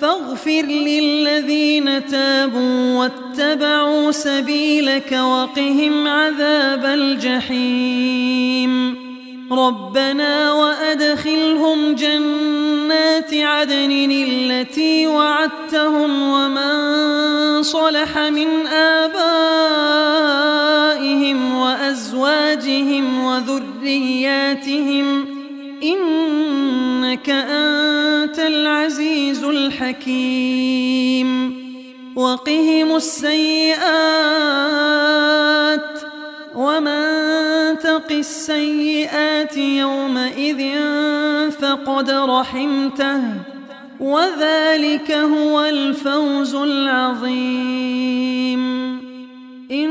فاغفر للذين تابوا واتبعوا سبيلك وقهم عذاب الجحيم. ربنا وأدخلهم جنات عدن التي وعدتهم ومن صلح من آبائهم وأزواجهم وذرياتهم إنك أنت العزيز الحكيم. وقهم السيئات ومن تق السيئات يومئذ فقد رحمته وذلك هو الفوز العظيم. إن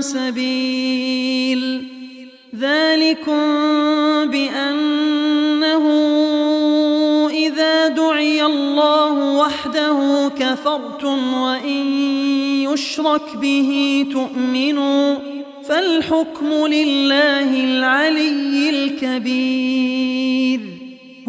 سبيل. ذلكم بأنه إذا دعي الله وحده كفرتم وإن يشرك به تؤمنوا فالحكم لله العلي الكبير.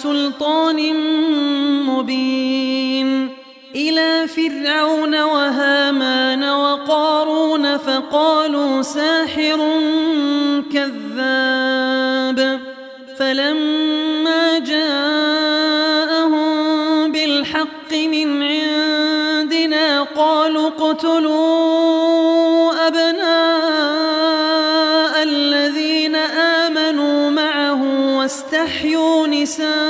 وسلطان مبين. إلى فرعون وهامان وقارون فقالوا ساحر كذاب. فلما جاءهم بالحق من عندنا قالوا اقتلوا أبناء الذين آمنوا معه واستحيوا نساءهم.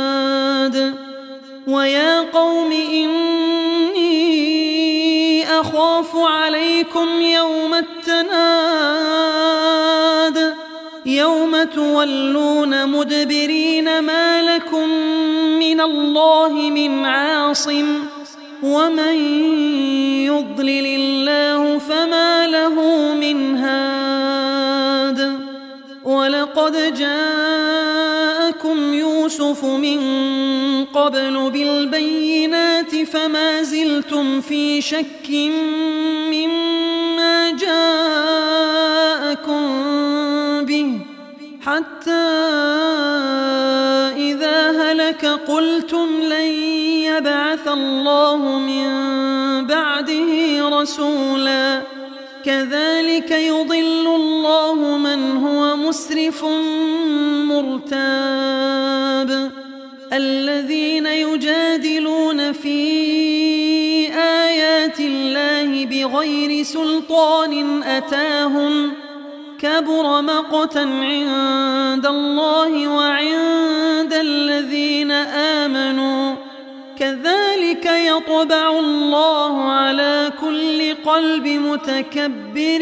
ويا قوم إني أخاف عليكم يوم التناد يوم تولون مدبرين ما لكم من الله من عاصم ومن يضلل الله فما له من هاد ولقد جاءكم يوسف من قبل بالبينات فما زلتم في شك مما جاءكم به حتى إذا هلك قلتم لن يبعث الله من بعده رسولا. كذلك يضل الله من هو مسرف مرتاب. الذين يجادلون في آيات الله بغير سلطان أتاهم. كبر مقتا عند الله وعند الذين آمنوا. كذلك يطبع الله على كل قلب متكبر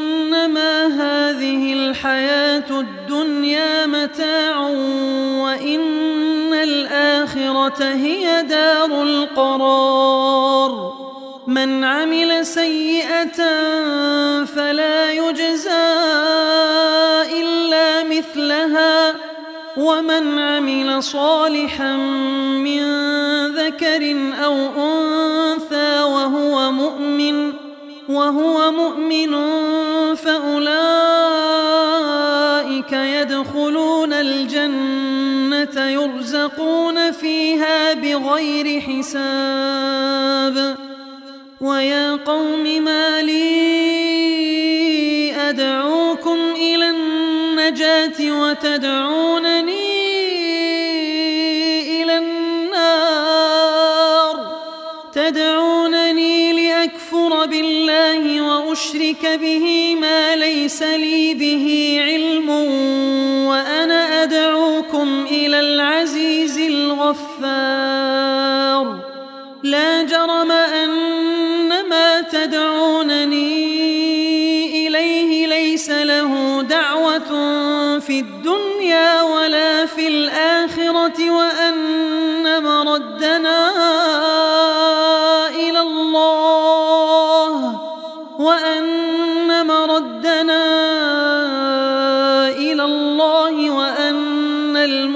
إنما هذه الحياة الدنيا متاع وإن الآخرة هي دار القرار. من عمل سيئة فلا يجزى إلا مثلها ومن عمل صالحا من ذكر أو أنثى وهو مؤمن وهو مؤمن فأولئك يدخلون الجنة يرزقون فيها بغير حساب. ويا قوم ما لي أدعوكم إلى النجاة وتدعونني إلى النار. تدعونني لأكفر بالله وأشرك به ما ليس لي به علم وأنا أدعوكم إلى العزيز الغفار. لا جرم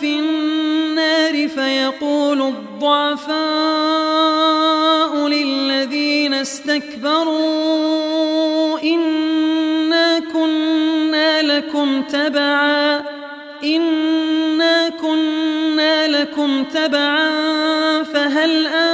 في النار فيقول الضعفاء للذين استكبروا إنا كنا لكم تبعا إنا كنا لكم تبعا فهل أنتم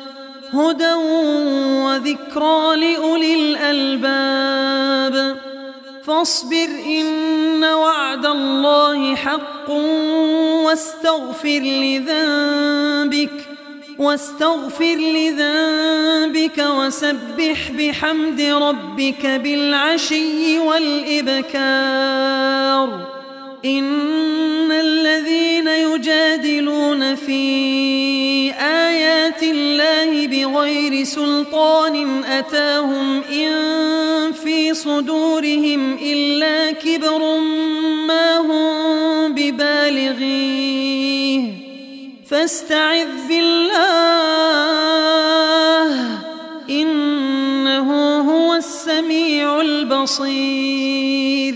هدى وذكرى لأولي الألباب. فاصبر إن وعد الله حق واستغفر لذنبك واستغفر لذنبك وسبح بحمد ربك بالعشي والإبكار. إن الذين يجادلون في الله بغير سلطان أتاهم إن في صدورهم إلا كبر ما هم ببالغيه. فاستعذ بالله إنه هو السميع البصير.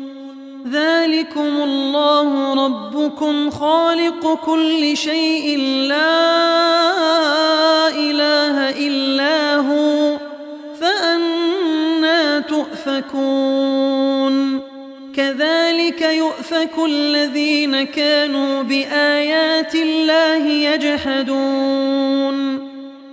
ذلكم الله ربكم خالق كل شيء لا إله إلا هو فأنا تؤفكون. كذلك يؤفك الذين كانوا بآيات الله يجحدون.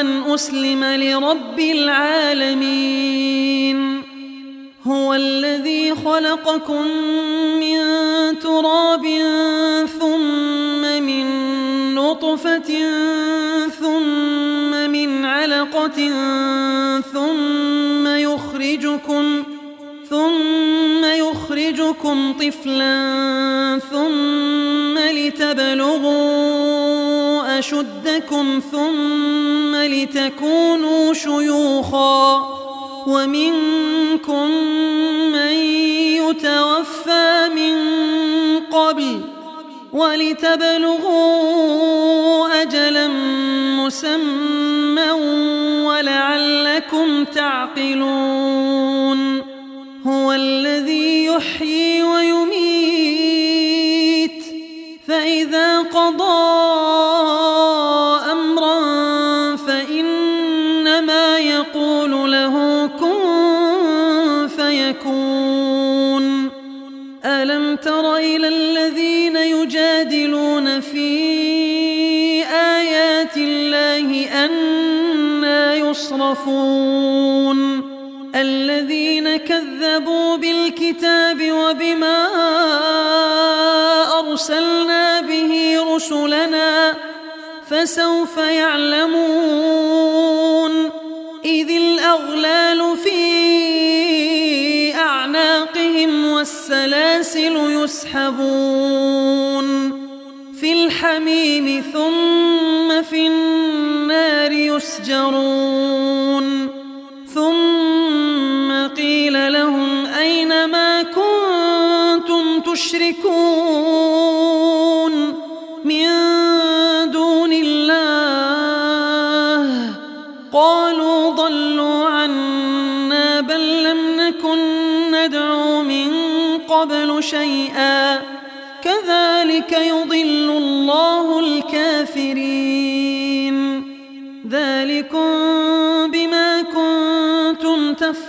أن أسلم لرب العالمين. هو الذي خلقكم من تراب ثم من نطفة ثم من علقة ثم يخرجكم ثم يخرجكم طفلا ثم لتبلغوا أشدكم ثم لتكونوا شيوخا ومنكم من يتوفى من قبل ولتبلغوا أجلا مسمى ولعلكم تعقلون هو الذي يحيي ويميت فإذا قضى يصرفون الذين كذبوا بالكتاب وبما أرسلنا به رسلنا فسوف يعلمون إذ الأغلال في أعناقهم والسلاسل يسحبون في الحميم ثم يسجرون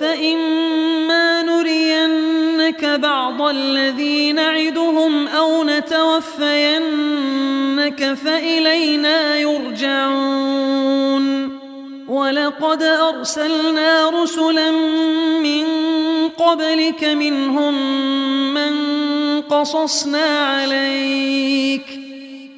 فإما نرينك بعض الذي نعدهم أو نتوفينك فإلينا يرجعون. ولقد أرسلنا رسلا من قبلك منهم من قصصنا عليك.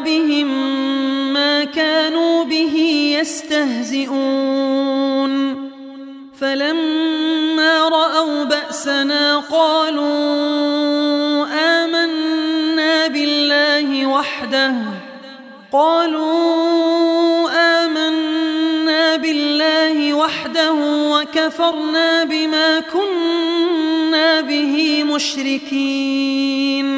بهم ما كانوا به يستهزئون. فلما رأوا بأسنا قالوا آمنا بالله وحده. قالوا آمنا بالله وحده وكفرنا بما كنا به مشركين.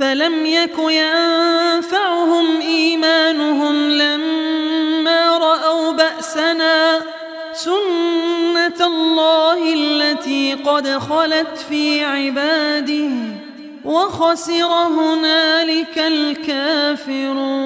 فلم يك ينفعهم إيمانهم لما رأوا بأسنا سنة الله التي قد خلت في عباده وخسر هنالك الكافرون.